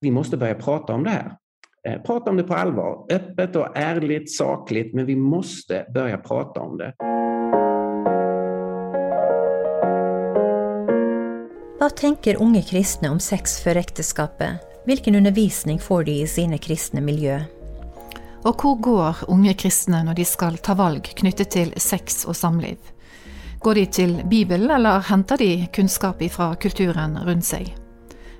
Vi måste börja prata om det här. Eh, prata om det på allvar, öppet och ärligt, sakligt, men vi måste börja prata om det. Hva tenker unge kristne om sex før ekteskapet? Hvilken undervisning får de i sine kristne miljø? Og hvor går unge kristne når de skal ta valg knyttet til sex og samliv? Går de til Bibelen, eller henter de kunnskap fra kulturen rundt seg?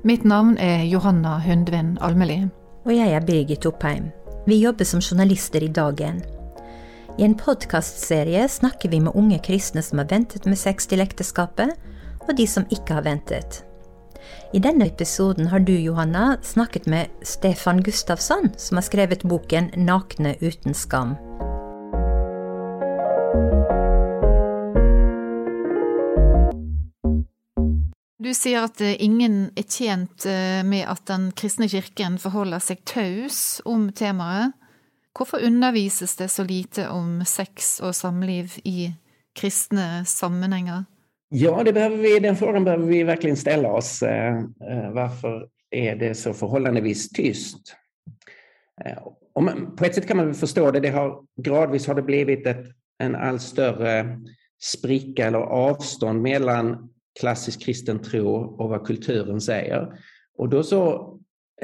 Mitt namn är Johanna Hundvin Almeli. Och jag är Birgit Oppheim. Vi jobbar som journalister i Dagen. I en podcastserie snakker vi med unga kristna som har väntat med sex till äktenskapet och de som inte har väntat. I denna episoden har du, Johanna, snackat med Stefan Gustafsson, som har skrivit boken 'Nakne utan skam'. Du sier at eh, ingen er tjent eh, med at den kristne kirken forholder seg taus om temaet. Hvorfor undervises det så lite om sex og samliv i kristne sammenhenger? Ja, det behöver vi, den frågan behöver vi verkligen ställa oss. Eh, varför är det så förhållandevis tyst? Man, på ett sätt kan man förstå det. det har, gradvis har det blivit ett, en allt större spricka eller avstånd mellan klassisk kristen tro och vad kulturen säger. Och då, så,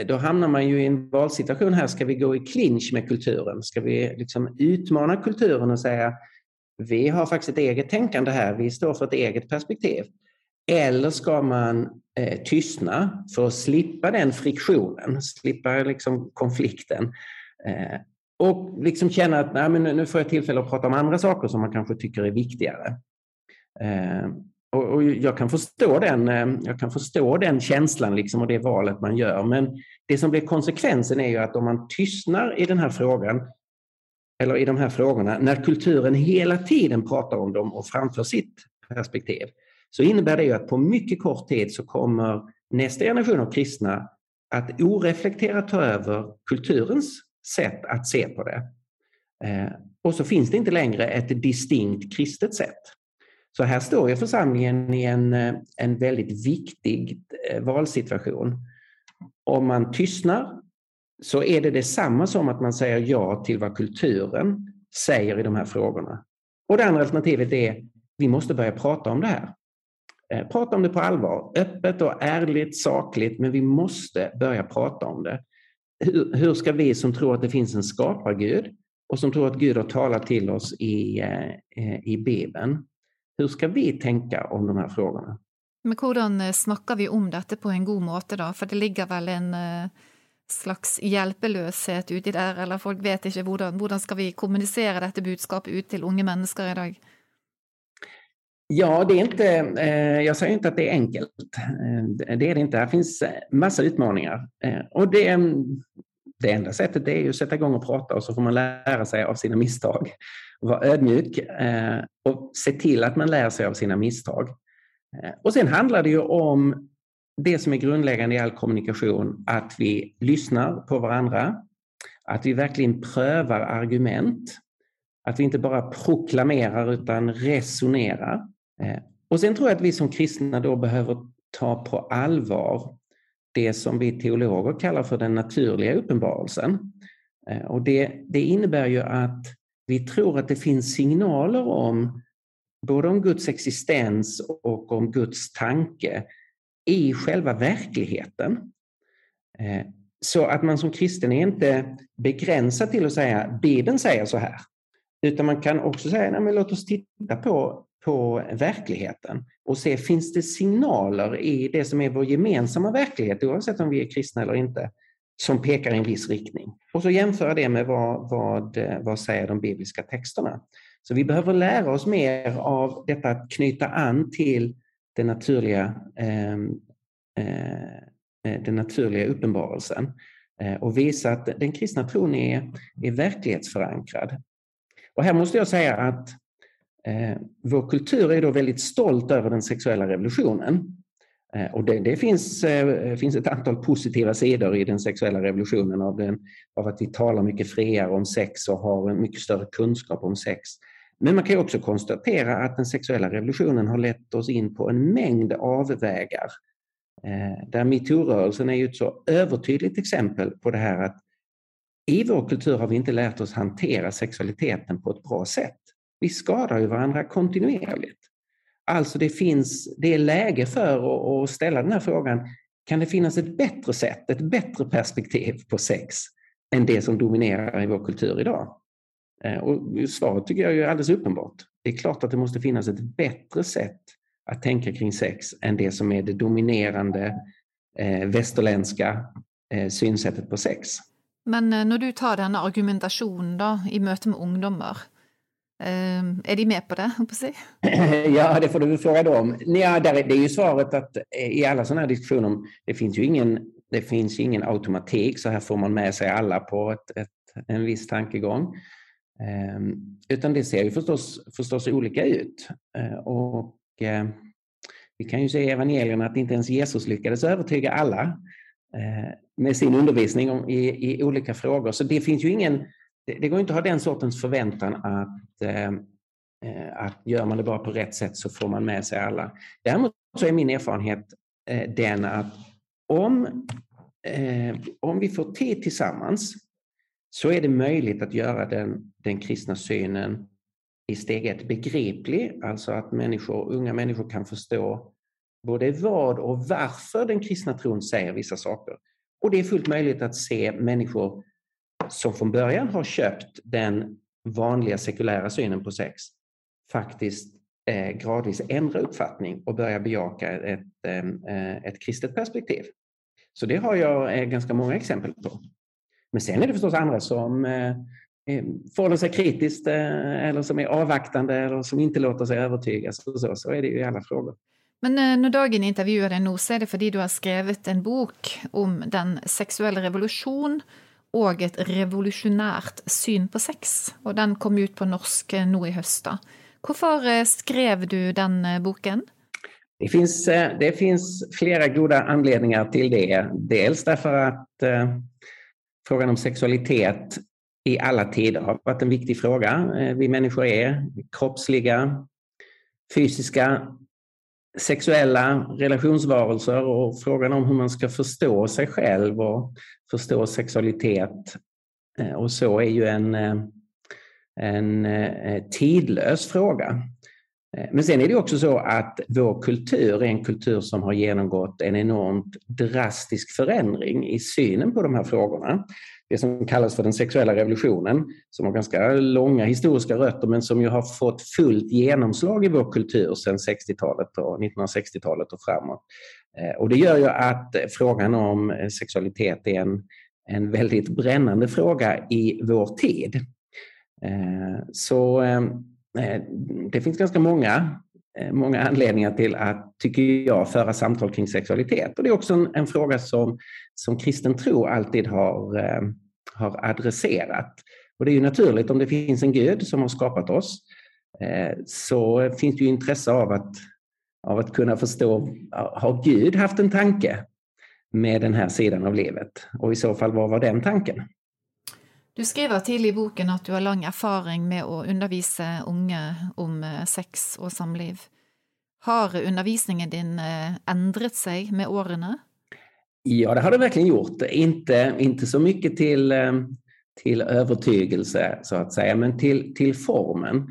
då hamnar man ju i en valsituation här. Ska vi gå i clinch med kulturen? Ska vi liksom utmana kulturen och säga vi har faktiskt ett eget tänkande här, vi står för ett eget perspektiv. Eller ska man eh, tystna för att slippa den friktionen, slippa liksom konflikten eh, och liksom känna att nej, men nu får jag tillfälle att prata om andra saker som man kanske tycker är viktigare. Eh, och, och, jag, kan förstå den, eh, jag kan förstå den känslan liksom och det valet man gör, men det som blir konsekvensen är ju att om man tystnar i den här frågan eller i de här frågorna, när kulturen hela tiden pratar om dem och framför sitt perspektiv, så innebär det ju att på mycket kort tid så kommer nästa generation av kristna att oreflekterat ta över kulturens sätt att se på det. Eh, och så finns det inte längre ett distinkt kristet sätt. Så här står ju församlingen i en, eh, en väldigt viktig eh, valsituation. Om man tystnar så är det detsamma som att man säger ja till vad kulturen säger i de här frågorna. Och det andra alternativet är vi måste börja prata om det här. Eh, prata om det på allvar, öppet och ärligt, sakligt, men vi måste börja prata om det. Hur, hur ska vi som tror att det finns en skapargud och som tror att Gud har talat till oss i, i Bibeln, hur ska vi tänka om de här frågorna? Men hvordan snakker vi om dette på en god måte, da? For det ligger vel en slags hjelpeløshet uti der, eller folk vet ikke hvordan, hvordan skal vi kommunisere dette budskapet ut til unge mennesker i dag? Ja, det är inte, eh, jag säger inte att det är enkelt. Eh, det är det inte. Det finns massa utmaningar. Eh, och det, det enda sättet är ju att sätta igång och prata och så får man lära sig av sina misstag. Vara ödmjuk eh, och se till att man lär sig av sina misstag. Eh, och sen handlar det ju om det som är grundläggande i all kommunikation, att vi lyssnar på varandra, att vi verkligen prövar argument, att vi inte bara proklamerar utan resonerar. Eh, och sen tror jag att vi som kristna då behöver ta på allvar det som vi teologer kallar för den naturliga uppenbarelsen. Och det, det innebär ju att vi tror att det finns signaler om både om Guds existens och om Guds tanke i själva verkligheten. Eh, så att man som kristen är inte begränsad till att säga Bibeln säger så här. Utan man kan också säga, nej, men låt oss titta på, på verkligheten och se, finns det signaler i det som är vår gemensamma verklighet, oavsett om vi är kristna eller inte, som pekar i en viss riktning. Och så jämföra det med vad, vad, eh, vad säger de bibliska texterna. Så vi behöver lära oss mer av detta att knyta an till den naturliga, ehm, eh, eh, den naturliga uppenbarelsen eh, och visa att den kristna tron är, är verklighetsförankrad. Och här måste jag säga att eh, vår kultur är då väldigt stolt över den sexuella revolutionen. Eh, och det, det finns, eh, finns ett antal positiva sidor i den sexuella revolutionen av, den, av att vi talar mycket friare om sex och har en mycket större kunskap om sex. Men man kan också konstatera att den sexuella revolutionen har lett oss in på en mängd avvägar. Eh, där metoo-rörelsen är ett så övertydligt exempel på det här att i vår kultur har vi inte lärt oss hantera sexualiteten på ett bra sätt. Vi skadar ju varandra kontinuerligt. Alltså det finns, det är läge för att ställa den här frågan, kan det finnas ett bättre sätt, ett bättre perspektiv på sex än det som dominerar i vår kultur idag? Eh, och svaret tycker jag är alldeles uppenbart. Det är klart att det måste finnas ett bättre sätt att tänka kring sex än det som är det dominerande eh, västerländska eh, synsättet på sex. Men eh, när du tar den argumentationen då, i möte med ungdomar, Ehm, är de med på det? ja, det får du fråga dem. Ja, det är ju svaret att eh, i alla sådana här diskussioner, det finns ju ingen, det finns ingen automatik, så här får man med sig alla på ett, ett, en viss tankegång. Ehm, utan det ser ju förstås, förstås olika ut. Eh, och eh, vi kan ju se i evangelierna att inte ens Jesus lyckades övertyga alla eh, med sin undervisning om, i, i olika frågor. Så det finns ju ingen, det, det går inte att ha den sortens förväntan att, eh, eh, att gör man det bara på rätt sätt så får man med sig alla. Däremot så är min erfarenhet eh, den att om, om vi får tid tillsammans så är det möjligt att göra den, den kristna synen i steg ett begriplig, alltså att människor, unga människor kan förstå både vad och varför den kristna tron säger vissa saker. Och det är fullt möjligt att se människor som från början har köpt den vanliga sekulära synen på sex faktiskt eh, gradvis ändra uppfattning och börja bejaka ett, ehm, eh, ett kristet perspektiv. Så det har jag eh, ganska många exempel på. Men sen är det förstås andra som eh, eh förhåller sig kritiskt eh, eller som är avvaktande eller som inte låter sig övertygas. Så, så är det ju i alla frågor. Men eh, när Dagen intervjuar dig nu, så är det för att du har skrivit en bok om den sexuella revolution och ett revolutionärt syn på sex. Och den kom ut på norsk eh, nu i höst. Varför eh, skrev du den eh, boken? Det finns, det finns flera goda anledningar till det. Dels därför att frågan om sexualitet i alla tider har varit en viktig fråga. Vi människor är kroppsliga, fysiska, sexuella relationsvarelser och frågan om hur man ska förstå sig själv och förstå sexualitet eh, och så är ju en, eh, en eh, tidlös fråga. Men sen är det också så att vår kultur är en kultur som har genomgått en enormt drastisk förändring i synen på de här frågorna. Det som kallas för den sexuella revolutionen, som har ganska långa historiska rötter men som ju har fått fullt genomslag i vår kultur sedan 60-talet och 1960-talet och framåt. Eh, och det gör ju att frågan om eh, sexualitet är en, en väldigt brännande fråga i vår tid. Eh, så det finns ganska många, många anledningar till att, tycker jag, föra samtal kring sexualitet. Och det är också en, en fråga som, som kristen tro alltid har, eh, har adresserat. Och det är ju naturligt om det finns en Gud som har skapat oss eh, så finns det ju intresse av att, av att kunna förstå, har Gud haft en tanke med den här sidan av livet? Och i så fall, vad var den tanken? Du skriver till i boken att du har lång erfaring med att undervisa unga om eh, sex och samliv. Har undervisningen din ändrat sig med åren? Ja, det har det verkligen gjort. Inte, inte så mycket till, eh, till övertygelse, så att säga, men till, till formen.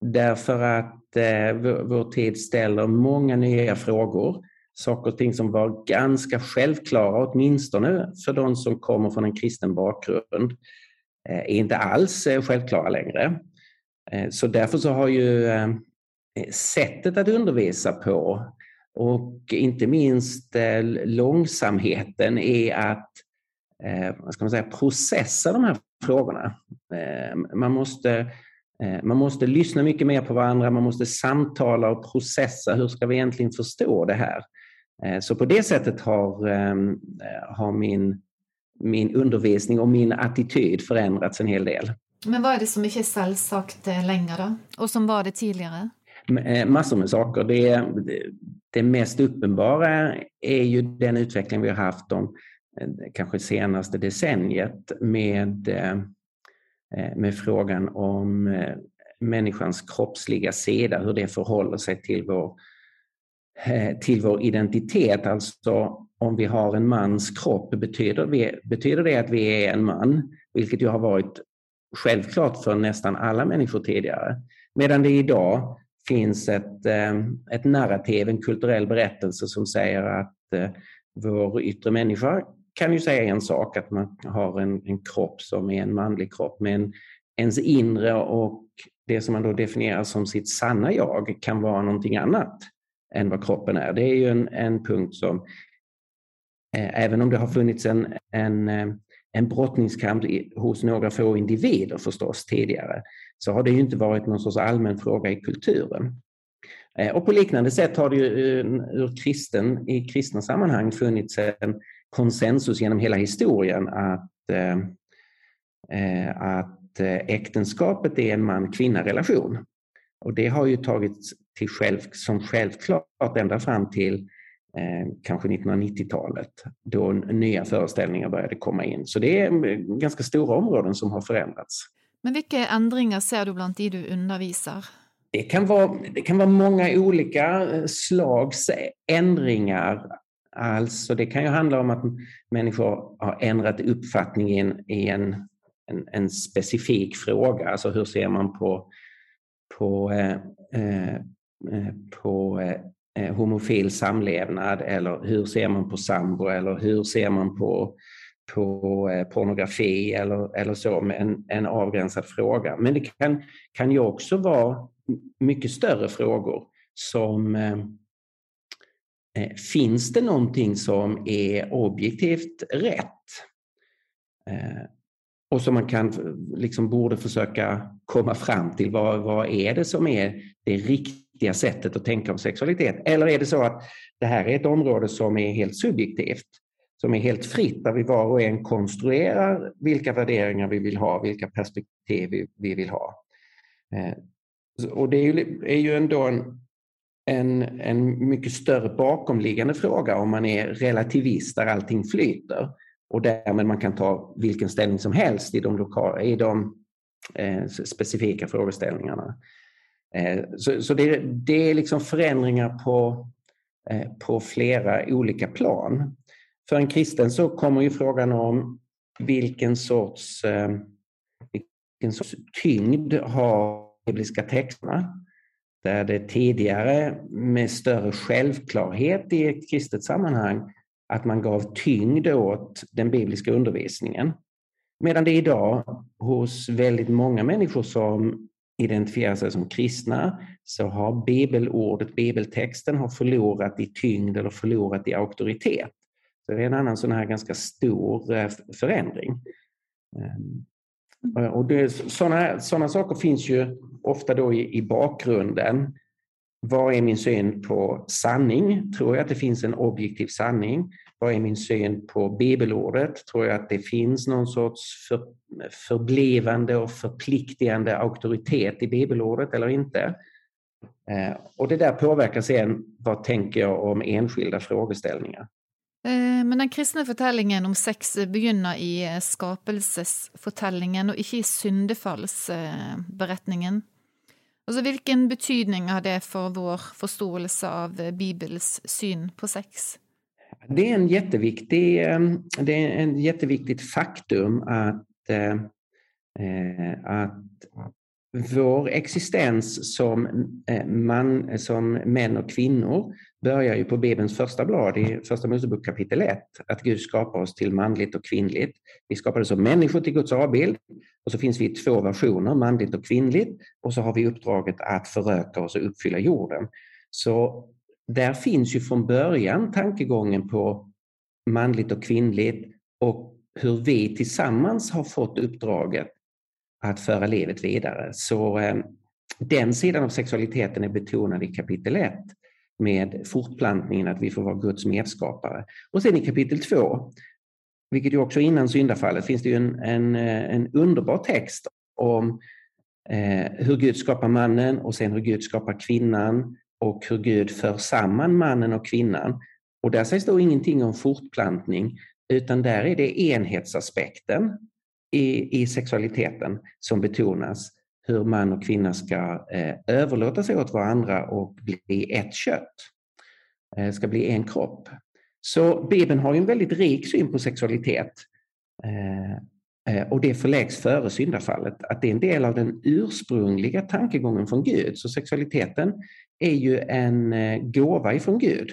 Därför att eh, vår tid ställer många nya frågor. Saker och ting som var ganska självklara, åtminstone för de som kommer från en kristen bakgrund, eh, är inte alls eh, självklara längre. Eh, så därför så har ju eh, sättet att undervisa på och inte minst eh, långsamheten i att eh, vad ska man säga, processa de här frågorna. Eh, man måste man måste lyssna mycket mer på varandra, man måste samtala och processa. Hur ska vi egentligen förstå det här? Så på det sättet har, ehm, har min, min undervisning och min attityd förändrats en hel del. Men vad är det som inte är självsagt längre då? Och som var det tidigare? Eh, massor med saker. Det, det mest uppenbara är ju den utveckling vi har haft de eh, kanske senaste decenniet med eh, med frågan om människans kroppsliga sida, hur det förhåller sig till vår, till vår identitet. Alltså om vi har en mans kropp, betyder, vi, betyder det att vi är en man? Vilket ju har varit självklart för nästan alla människor tidigare. Medan det idag finns ett, eh, ett narrativ, en kulturell berättelse som säger att eh, vår yttre människa kan ju säga en sak, att man har en, en kropp som är en manlig kropp, men ens inre och det som man då definierar som sitt sanna jag kan vara någonting annat än vad kroppen är. Det är ju en, en punkt som, eh, även om det har funnits en, en, eh, en brottningskamp hos några få individer förstås tidigare, så har det ju inte varit någon sorts allmän fråga i kulturen. Eh, och på liknande sätt har det ju eh, ur kristen, i kristna sammanhang funnits en, konsensus genom hela historien att, eh, att äktenskapet är en man-kvinna-relation. Och det har ju tagits till själv, som självklart ända fram till kanske 1990-talet då nya föreställningar började komma in. Så det är ganska stora områden som har förändrats. Men vilka ändringar ser du bland de du undervisar? Det kan, vara, det kan vara många olika slags ändringar. Alltså det kan ju handla om att människor har ändrat uppfattning i en, i en, en, en specifik fråga. Alltså hur ser man på, på, eh, eh, på eh, Eh, homofil samlevnad eller hur ser man på sambo eller hur ser man på, på eh, pornografi eller, eller så med en, en avgränsad fråga. Men det kan, kan ju också vara mycket större frågor som eh, eh, finns det någonting som är objektivt rätt? Eh, och som man kan, liksom borde försöka komma fram till. Vad, vad är det som är det riktiga sättet att tänka om sexualitet? Eller är det så att det här är ett område som är helt subjektivt? Som är helt fritt, där vi var och en konstruerar vilka värderingar vi vill ha, vilka perspektiv vi, vi vill ha. Eh, och det är ju, är ju ändå en en, en mycket större bakomliggande fråga om man är relativist där allting flyter och därmed man kan ta vilken ställning som helst i de, lokala, i de eh, specifika frågeställningarna. Eh, så, så det, det, är liksom förändringar på, eh, på flera olika plan. För en kristen så kommer ju frågan om vilken sorts, eh, vilken sorts tyngd har bibliska texterna? där det tidigare med större självklarhet i ett kristet sammanhang att man gav tyngd åt den bibliska undervisningen. Medan det idag hos väldigt många människor som identifierar sig som kristna så har bibelordet, bibeltexten har förlorat i tyngd eller förlorat i auktoritet. Så det är en annan sån här ganska stor eh, förändring. Ehm, eh, och det, sådana, såna saker finns ju ofta då i, i bakgrunden. Vad är min syn på sanning? Tror jag att det finns en objektiv sanning? Vad är min syn på bibelordet? Tror jag att det finns någon sorts för, förblivande och förpliktigande auktoritet i bibelordet eller inte? Eh, och det där påverkar sen vad tänker jag om enskilda frågeställningar. Eh, men den kristna fortellingen om sex begynner i eh, skapelsesfortellingen inte i syndefallsberättningen. Alltså, vilken betydning har det för vår förståelse av eh, Bibels syn på sex? Det är, en jätteviktig, eh, det är en jätteviktigt faktum att, eh, eh, att vår existens som, man, som män och kvinnor börjar ju på Bibelns första blad i Första Mosebok kapitel 1. Att Gud skapar oss till manligt och kvinnligt. Vi skapades som människor till Guds avbild och så finns vi i två versioner, manligt och kvinnligt. Och så har vi uppdraget att föröka oss och uppfylla jorden. Så där finns ju från början tankegången på manligt och kvinnligt och hur vi tillsammans har fått uppdraget att föra livet vidare. Så eh, den sidan av sexualiteten är betonad i kapitel 1 med fortplantningen, att vi får vara Guds medskapare. Och sen i kapitel 2, vilket ju också innan syndafallet, finns det ju en, en, eh, en underbar text om eh, hur Gud skapar mannen och sen hur Gud skapar kvinnan och hur Gud för samman mannen och kvinnan. Och där sägs då ingenting om fortplantning, utan där är det enhetsaspekten i, i sexualiteten som betonas. Hur man och kvinna ska eh, överlåta sig åt varandra och bli ett kött. Eh, ska bli en kropp. Så Bibeln har en väldigt rik syn på sexualitet. Eh, eh, och det förläggs före syndafallet, att det är en del av den ursprungliga tankegången från Gud. Så sexualiteten är ju en eh, gåva ifrån Gud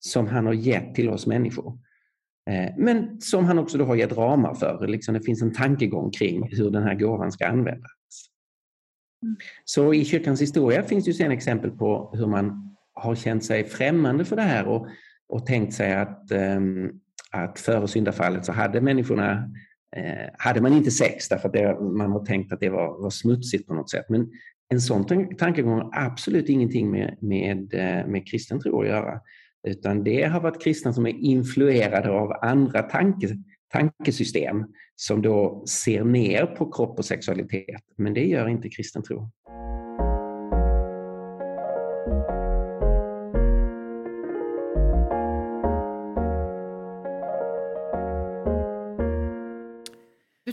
som han har gett till oss människor. Eh, men som han också då har gett ramar för. Liksom det finns en tankegång kring hur den här gåvan ska användas. Mm. Så i kyrkans historia finns ju sen exempel på hur man har känt sig främmande för det här och, och tänkt sig att, um, att före syndafallet så hade människorna eh, Eh, hade man inte sex därför att det, man har tänkt att det var, var smutsigt på något sätt. Men en sån tankegång har absolut ingenting med, med, eh, med kristen tro att göra. Utan det har varit kristna som är influerade av andra tanke, tankesystem som då ser ner på kropp och sexualitet. Men det gör inte kristen tro.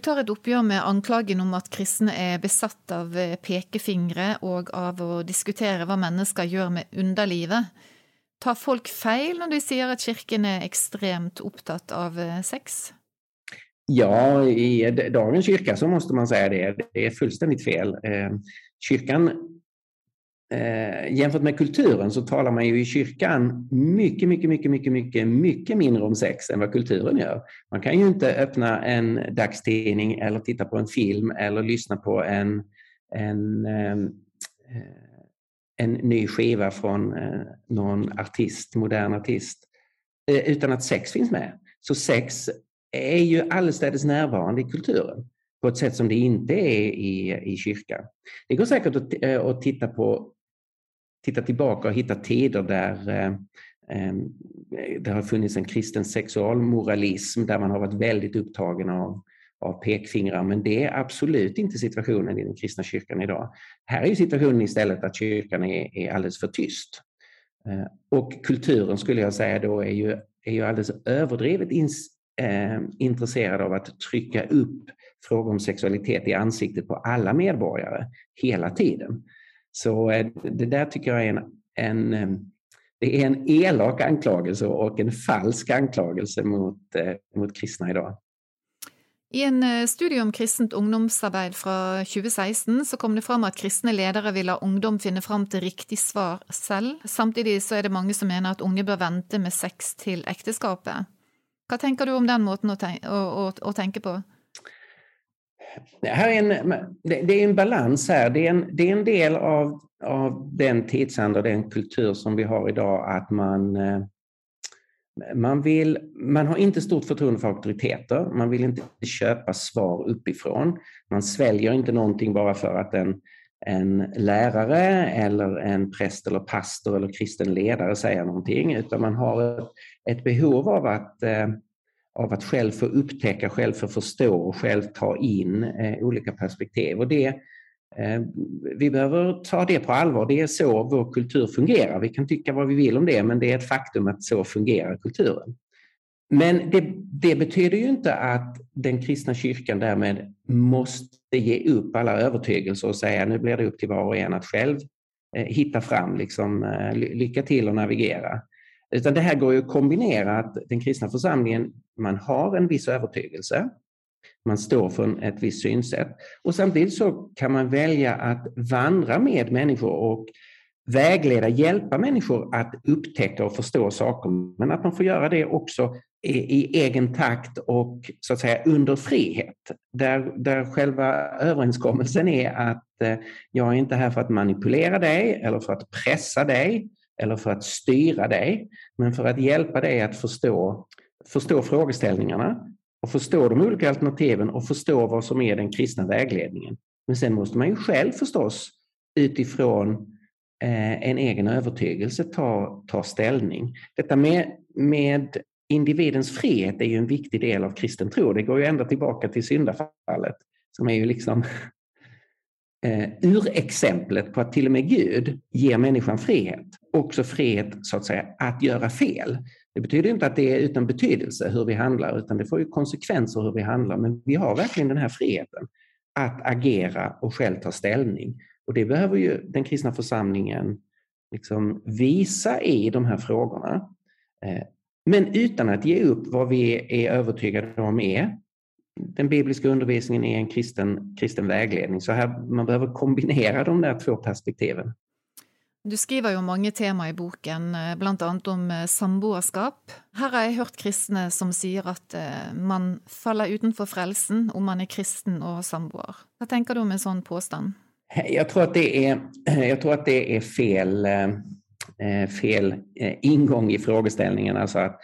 Tar ett oppgjør med anklagen om att kristna är besatt av eh, pekefingre och av att diskutera vad människor gör med underlivet. Tar folk fel när de säger att kyrkan är extremt opptatt av eh, sex? Ja, i dagens kyrka så måste man säga det. Det är fullständigt fel. Eh, kyrkan, eh, jämfört med kulturen så talar man ju i kyrkan mycket, mycket, mycket, mycket, mycket, mycket mindre om sex än vad kulturen gör. Man kan ju inte öppna en dagstidning eller titta på en film eller lyssna på en, en ehm, eh, en ny skiva från eh, någon artist, modern artist, eh, utan att sex finns med. Så sex är ju allestädes närvarande i kulturen på ett sätt som det inte är i, i kyrkan. Det går säkert att, eh, att titta, på, titta tillbaka och hitta tider där eh, eh, det har funnits en kristen sexualmoralism där man har varit väldigt upptagen av av pekfingrar, men det är absolut inte situationen i den kristna kyrkan idag. Här är situationen istället att kyrkan är, är alldeles för tyst. Eh, och kulturen skulle jag säga då är ju, är ju alldeles överdrivet ins, eh, intresserad av att trycka upp frågor om sexualitet i ansiktet på alla medborgare hela tiden. Så eh, det där tycker jag är en, en ehm, det är en elak anklagelse och en falsk anklagelse mot, eh, mot kristna idag. I en eh, studie om kristent ungdomsarbeid fra 2016 så kom det fram att kristne ledere vil la ungdom finne fram till riktig svar selv. Samtidig så er det mange som mener at unge bør vente med sex till äktenskapet. Hva tenker du om den måten å, tenke, å, å, å tenke på? Här är en, det är en balans här. Det är en, det är en del av, av den tidsanda och den kultur som vi har idag att man eh, man, vill, man har inte stort förtroende för auktoriteter. Man vill inte köpa svar uppifrån. Man sväljer inte någonting bara för att en, en lärare eller en präst eller pastor eller kristen ledare säger någonting, utan man har ett, ett behov av att, eh, av att själv få upptäcka, själv få förstå och själv ta in eh, olika perspektiv. Och det, Eh, vi behöver ta det på allvar. Det är så vår kultur fungerar. Vi kan tycka vad vi vill om det, men det är ett faktum att så fungerar kulturen. Men det, det, betyder ju inte att den kristna kyrkan därmed måste ge upp alla övertygelser och säga nu blir det upp till var och en att själv eh, hitta fram, liksom, eh, lycka till och navigera. Utan det här går ju att kombinera att den kristna församlingen, man har en viss övertygelse, man står för ett visst synsätt och samtidigt så kan man välja att vandra med människor och vägleda, hjälpa människor att upptäcka och förstå saker, men att man får göra det också i, i egen takt och så att säga under frihet. Där, där själva överenskommelsen är att eh, jag är inte här för att manipulera dig eller för att pressa dig eller för att styra dig, men för att hjälpa dig att förstå, förstå frågeställningarna och förstå de olika alternativen och förstå vad som är den kristna vägledningen. Men sen måste man ju själv förstås utifrån eh, en egen övertygelse ta, ta ställning. Detta med, med individens frihet är ju en viktig del av kristen tro. Det går ju ända tillbaka till syndafallet som är ju liksom eh, urexemplet på att till och med Gud ger människan frihet. Också frihet så att säga att göra fel. Det betyder inte att det är utan betydelse hur vi handlar utan det får ju konsekvenser hur vi handlar. Men vi har verkligen den här friheten att agera och själv ta ställning. Och det behöver ju den kristna församlingen liksom visa i de här frågorna. Eh, men utan att ge upp vad vi är övertygade om är den bibliska undervisningen är en kristen, kristen vägledning. Så här, man behöver kombinera de där två perspektiven. Du skriver jo mange tema i boken, eh, blant annet om eh, samboerskap. Her har jeg hørt kristne som sier at eh, man faller utenfor frelsen om man er kristen og samboer. Hva tenker du om en sånn påstand? Jag tror att det är, jag tror att det är fel, fel ingång i frågeställningen. Alltså att,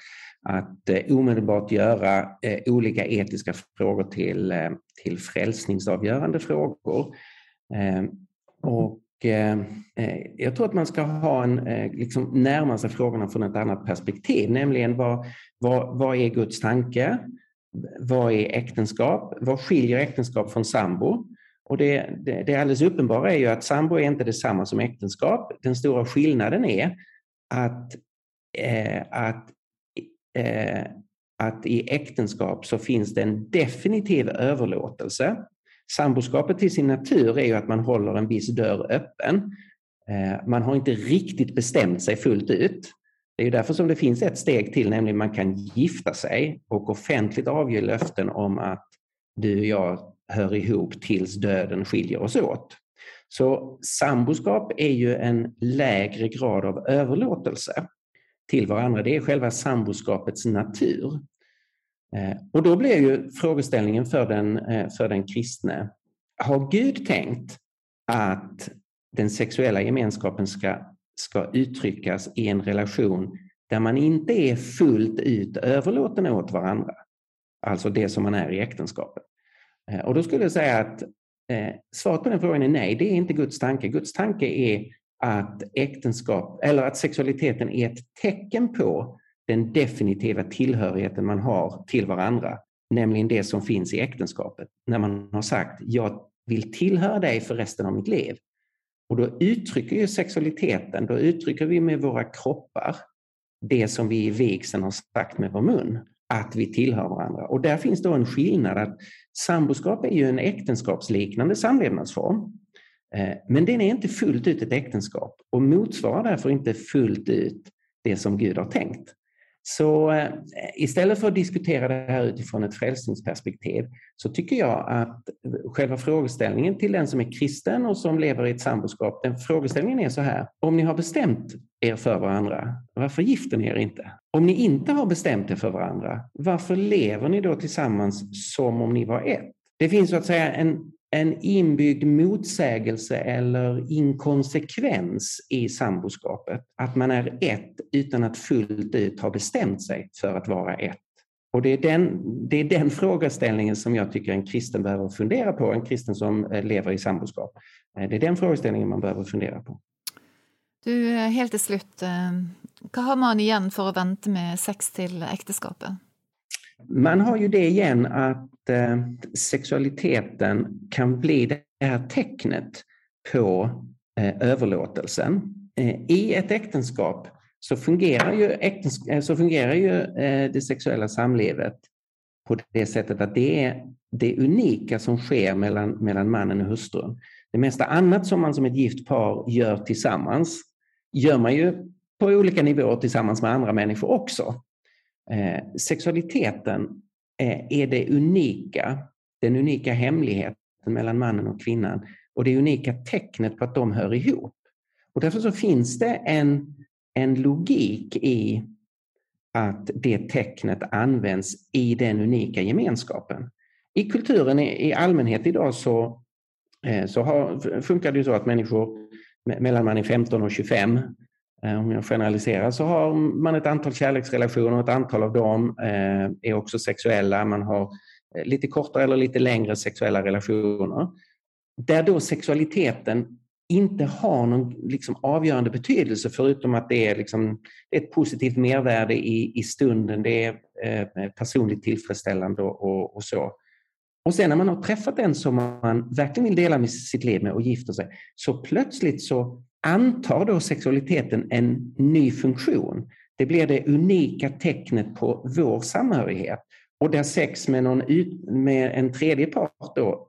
att eh, omedelbart göra eh, olika etiska frågor till, eh, till frälsningsavgörande frågor. Ehm, och ehm, jag tror att man ska ha en, liksom närma sig frågorna från ett annat perspektiv, nämligen vad, vad, vad är Guds tanke? Vad är äktenskap? Vad skiljer äktenskap från sambo? Och det, det, det alldeles uppenbara är ju att sambo är inte detsamma som äktenskap. Den stora skillnaden är att, eh, att, eh, att i äktenskap så finns det en definitiv överlåtelse Samboskapet till sin natur är ju att man håller en viss dörr öppen. Eh, man har inte riktigt bestämt sig fullt ut. Det är därför som det finns ett steg till, nämligen man kan gifta sig och offentligt avge löften om att du och jag hör ihop tills döden skiljer oss åt. Så samboskap är ju en lägre grad av överlåtelse till varandra. Det är själva samboskapets natur. Eh, och då blir ju frågeställningen för den, eh, för den kristne, har Gud tänkt att den sexuella gemenskapen ska, ska uttryckas i en relation där man inte är fullt ut överlåten åt varandra? Alltså det som man är i äktenskapet. Eh, och då skulle jag säga att eh, svaret på den frågan är nej, det är inte Guds tanke. Guds tanke är att äktenskap, eller att sexualiteten är ett tecken på den definitiva tillhörigheten man har till varandra, nämligen det som finns i äktenskapet. När man har sagt jag vill tillhöra dig för resten av mitt liv. Och då uttrycker ju sexualiteten, då uttrycker vi med våra kroppar det som vi i vigseln har sagt med vår mun, att vi tillhör varandra. Och där finns då en skillnad att samboskap är ju en äktenskapsliknande samlevnadsform. Eh, men den är inte fullt ut ett äktenskap och motsvarar därför inte fullt ut det som Gud har tänkt. Så eh, istället för att diskutera det här utifrån ett frälsningsperspektiv så tycker jag att själva frågeställningen till den som är kristen och som lever i ett samboskap, den frågeställningen är så här. Om ni har bestämt er för varandra, varför gifter ni er inte? Om ni inte har bestämt er för varandra, varför lever ni då tillsammans som om ni var ett? Det finns så att säga en en inbyggd motsägelse eller inkonsekvens i samboskapet. Att man är ett utan att fullt ut ha bestämt sig för att vara ett. Och det är, den, det är den frågeställningen som jag tycker en kristen behöver fundera på, en kristen som eh, lever i samboskap. Eh, det är den frågeställningen man behöver fundera på. Du, eh, helt till slut, vad har man igen för att vänta med sex till äktenskapet? Man har ju det igen att eh, sexualiteten kan bli det här tecknet på eh, överlåtelsen. Eh, I ett äktenskap så fungerar ju, äktens, eh, så fungerar ju eh, det sexuella samlivet på det sättet att det är det unika som sker mellan, mellan mannen och hustrun. Det mesta annat som man som ett gift par gör tillsammans gör man ju på olika nivåer tillsammans med andra människor också. Eh, sexualiteten eh, är det unika, den unika hemligheten mellan mannen och kvinnan och det unika tecknet på att de hör ihop. Och därför så finns det en, en logik i att det tecknet används i den unika gemenskapen. I kulturen i, allmänhet idag så, eh, så har, funkar det ju så att människor mellan man är 15 och 25 Eh, om jag generaliserar så har man ett antal kärleksrelationer och ett antal av dem eh, är också sexuella. Man har eh, lite kortare eller lite längre sexuella relationer. Där då sexualiteten inte har någon liksom avgörande betydelse förutom att det är, liksom, ett positivt mervärde i, i stunden, det är eh, personligt tillfredsställande och, och, och, så. Och sen när man har träffat en som man verkligen vill dela med sitt liv med och gifter sig, så plötsligt så antar då sexualiteten en ny funktion. Det blir det unika tecknet på vår samhörighet. Och där sex med, någon, med en tredje part då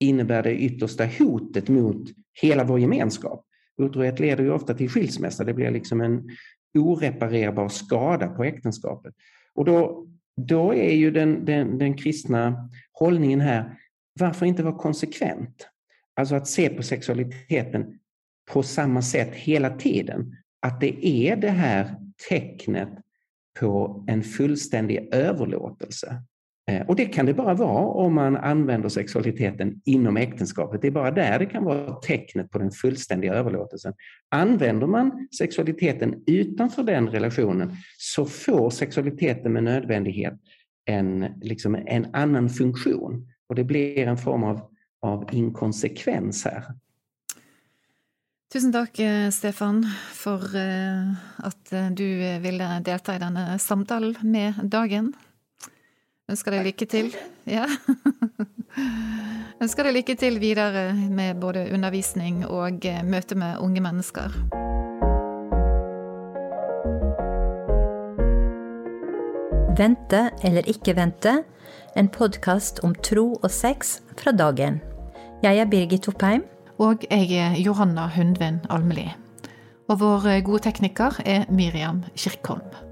innebär det yttersta hotet mot hela vår gemenskap. Otrohet leder ju ofta till skilsmässa. Det blir liksom en oreparerbar skada på äktenskapet. Och då, då är ju den, den, den kristna hållningen här, varför inte vara konsekvent? Alltså att se på sexualiteten på samma sätt hela tiden. Att det är det här tecknet på en fullständig överlåtelse. Eh, och det kan det bara vara om man använder sexualiteten inom äktenskapet. Det är bara där det kan vara tecknet på den fullständiga överlåtelsen. Använder man sexualiteten utanför den relationen så får sexualiteten med nödvändighet en, liksom en annan funktion. Och det blir en form av, av inkonsekvens här. Tusen takk, eh, Stefan, for eh, at eh, du ville delta i denne samtalen med Dagen. Ønsker deg lykke til. Ja. Ønsker deg lykke til videre med både undervisning og møte med unge mennesker. Vente eller ikke vente, en podkast om tro og sex fra dagen. Jeg er Birgit Oppheim. Og jeg er Johanna Hundvin Almeli. Og vår eh, gode tekniker er Miriam Kirkholm.